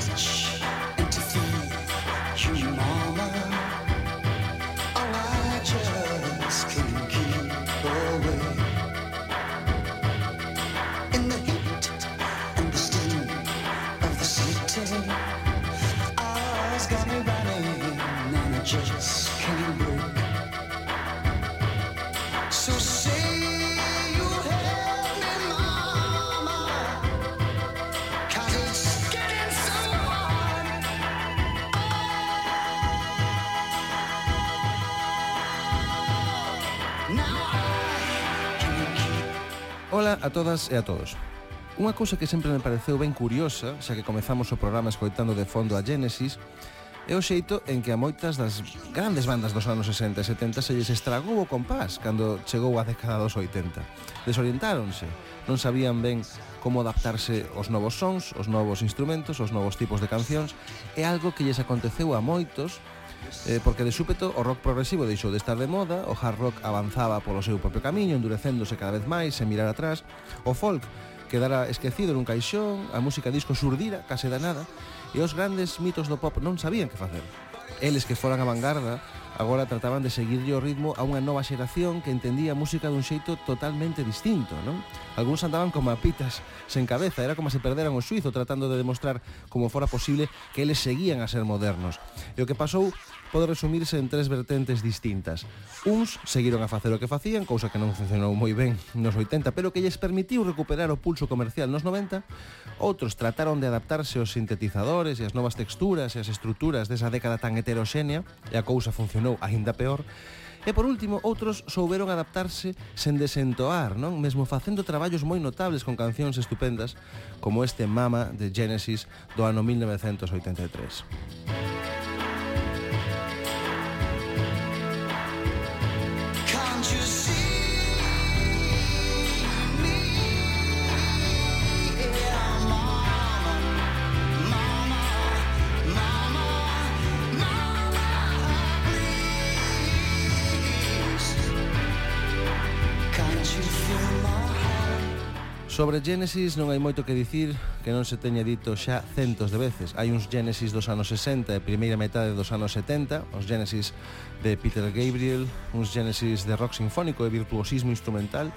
such Ola a todas e a todos. Unha cousa que sempre me pareceu ben curiosa, xa que comezamos o programa escoitando de fondo a Genesis, é o xeito en que a moitas das grandes bandas dos anos 60 e 70 se lles estragou o compás cando chegou a década dos 80. Desorientáronse, non sabían ben como adaptarse aos novos sons, os novos instrumentos, os novos tipos de cancións, é algo que lles aconteceu a moitos eh, porque de súpeto o rock progresivo deixou de estar de moda, o hard rock avanzaba polo seu propio camiño, endurecéndose cada vez máis sen mirar atrás, o folk quedara esquecido nun caixón, a música disco surdira case da nada, e os grandes mitos do pop non sabían que facer. Eles que foran a vanguarda Agora trataban de seguirlle o ritmo a unha nova xeración que entendía a música dun xeito totalmente distinto, non? Algúns andaban como a pitas sen cabeza, era como se perderan o suizo tratando de demostrar como fora posible que eles seguían a ser modernos. E o que pasou pode resumirse en tres vertentes distintas. Uns seguiron a facer o que facían, cousa que non funcionou moi ben nos 80, pero que lles permitiu recuperar o pulso comercial nos 90. Outros trataron de adaptarse aos sintetizadores e as novas texturas e as estruturas desa década tan heteroxénea, e a cousa funcionou funcionou aínda peor, E por último, outros souberon adaptarse sen desentoar, non? Mesmo facendo traballos moi notables con cancións estupendas, como este Mama de Genesis do ano 1983. Sobre Genesis non hai moito que dicir que non se teña dito xa centos de veces. Hai uns Genesis dos anos 60 e primeira metade dos anos 70, os Genesis de Peter Gabriel, uns Genesis de rock sinfónico e virtuosismo instrumental,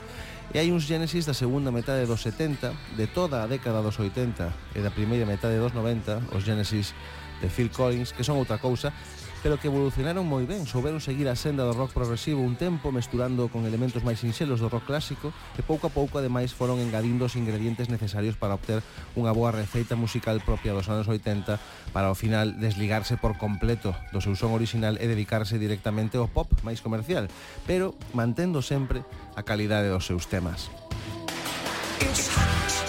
e hai uns Genesis da segunda metade dos 70, de toda a década dos 80 e da primeira metade dos 90, os Genesis de Phil Collins, que son outra cousa, pero que evolucionaron moi ben, souberon seguir a senda do rock progresivo un tempo mesturando con elementos máis sinxelos do rock clásico e pouco a pouco ademais foron engadindo os ingredientes necesarios para obter unha boa receita musical propia dos anos 80 para ao final desligarse por completo do seu son original e dedicarse directamente ao pop máis comercial, pero mantendo sempre a calidade dos seus temas. It's hot.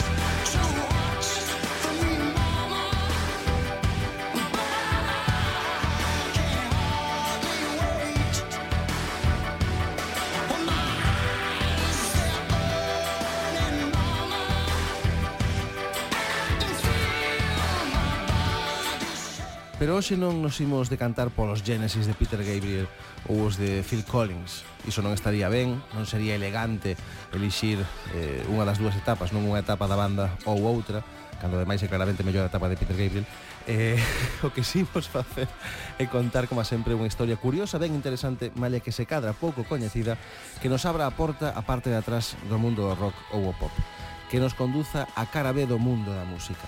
Pero hoxe non nos imos decantar polos Genesis de Peter Gabriel ou os de Phil Collins. Iso non estaría ben, non sería elegante elixir eh, unha das dúas etapas, non unha etapa da banda ou outra, cando ademais é claramente mellor a etapa de Peter Gabriel. Eh, o que sí vos facer é contar, como sempre, unha historia curiosa, ben interesante, malia que se cadra pouco coñecida, que nos abra a porta a parte de atrás do mundo do rock ou o pop, que nos conduza a cara B do mundo da música.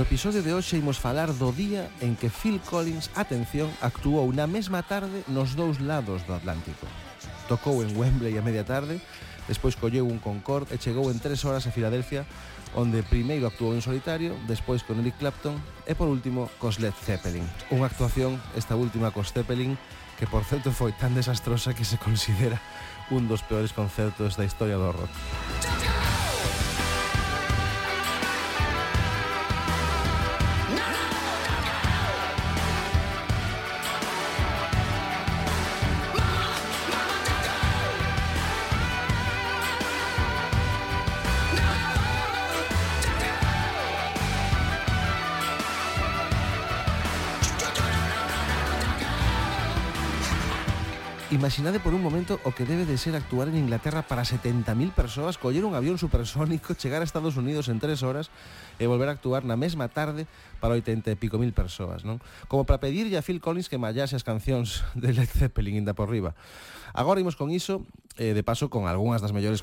No episodio de hoxe imos falar do día en que Phil Collins, atención, actuou na mesma tarde nos dous lados do Atlántico. Tocou en Wembley a media tarde, despois colleu un Concorde e chegou en tres horas a Filadelfia, onde primeiro actuou en solitario, despois con Eric Clapton e por último cos Led Zeppelin. Unha actuación, esta última cos Zeppelin, que por certo foi tan desastrosa que se considera un dos peores concertos da historia do rock. Imaginade por un momento o que debe de ser actuar en Inglaterra para 70.000 persoas, coller un avión supersónico, chegar a Estados Unidos en tres horas e volver a actuar na mesma tarde para 80 e pico mil persoas, non? Como para pedirlle a Phil Collins que mallase as cancións de Led Zeppelin inda por riba. Agora imos con iso, eh, de paso con algunhas das mellores